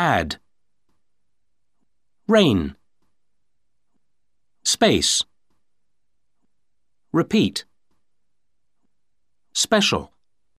add, rain, space, repeat, special.